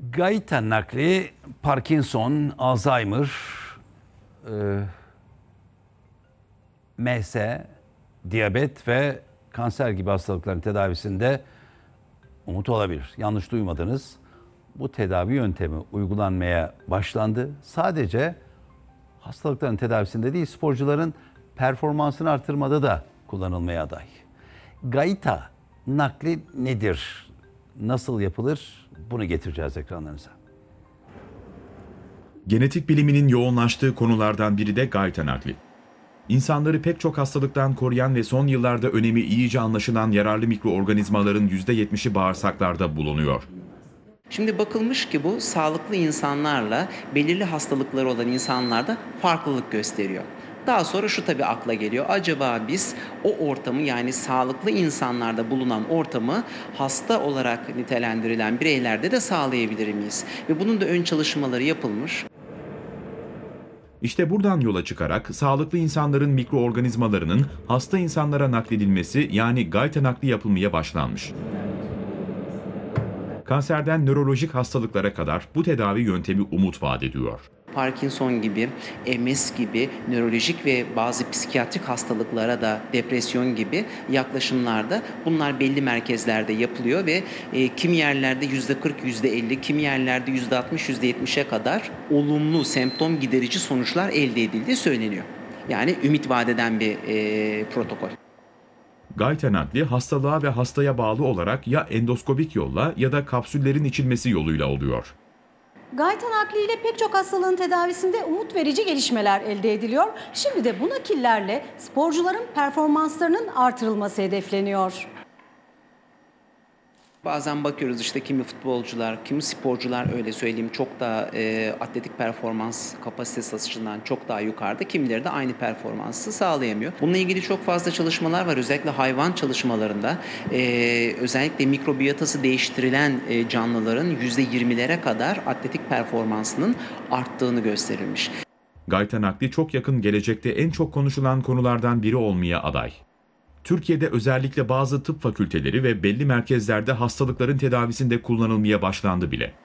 Gaita nakli, Parkinson, Alzheimer, e, MS, diyabet ve kanser gibi hastalıkların tedavisinde umut olabilir. Yanlış duymadınız. Bu tedavi yöntemi uygulanmaya başlandı. Sadece hastalıkların tedavisinde değil, sporcuların performansını artırmada da kullanılmaya aday. Gaita nakli nedir? Nasıl yapılır? Bunu getireceğiz ekranlarınıza. Genetik biliminin yoğunlaştığı konulardan biri de gayta nakli. İnsanları pek çok hastalıktan koruyan ve son yıllarda önemi iyice anlaşılan yararlı mikroorganizmaların %70'i bağırsaklarda bulunuyor. Şimdi bakılmış ki bu sağlıklı insanlarla belirli hastalıkları olan insanlarda farklılık gösteriyor. Daha sonra şu tabii akla geliyor. Acaba biz o ortamı yani sağlıklı insanlarda bulunan ortamı hasta olarak nitelendirilen bireylerde de sağlayabilir miyiz? Ve bunun da ön çalışmaları yapılmış. İşte buradan yola çıkarak sağlıklı insanların mikroorganizmalarının hasta insanlara nakledilmesi yani gayta nakli yapılmaya başlanmış. Kanserden nörolojik hastalıklara kadar bu tedavi yöntemi umut vaat ediyor. Parkinson gibi, MS gibi nörolojik ve bazı psikiyatrik hastalıklara da depresyon gibi yaklaşımlarda bunlar belli merkezlerde yapılıyor ve e, kimi yerlerde %40, %50, kimi yerlerde %60, %70'e kadar olumlu semptom giderici sonuçlar elde edildiği söyleniyor. Yani ümit vadeden bir e, protokol. Gayta nakli hastalığa ve hastaya bağlı olarak ya endoskopik yolla ya da kapsüllerin içilmesi yoluyla oluyor. Gayta nakliyle pek çok hastalığın tedavisinde umut verici gelişmeler elde ediliyor. Şimdi de bu nakillerle sporcuların performanslarının artırılması hedefleniyor. Bazen bakıyoruz işte kimi futbolcular, kimi sporcular öyle söyleyeyim çok daha e, atletik performans kapasitesi açısından çok daha yukarıda. Kimileri de aynı performansı sağlayamıyor. Bununla ilgili çok fazla çalışmalar var. Özellikle hayvan çalışmalarında e, özellikle mikrobiyatası değiştirilen e, canlıların %20'lere kadar atletik performansının arttığını gösterilmiş. Gayta nakli çok yakın gelecekte en çok konuşulan konulardan biri olmaya aday. Türkiye'de özellikle bazı tıp fakülteleri ve belli merkezlerde hastalıkların tedavisinde kullanılmaya başlandı bile.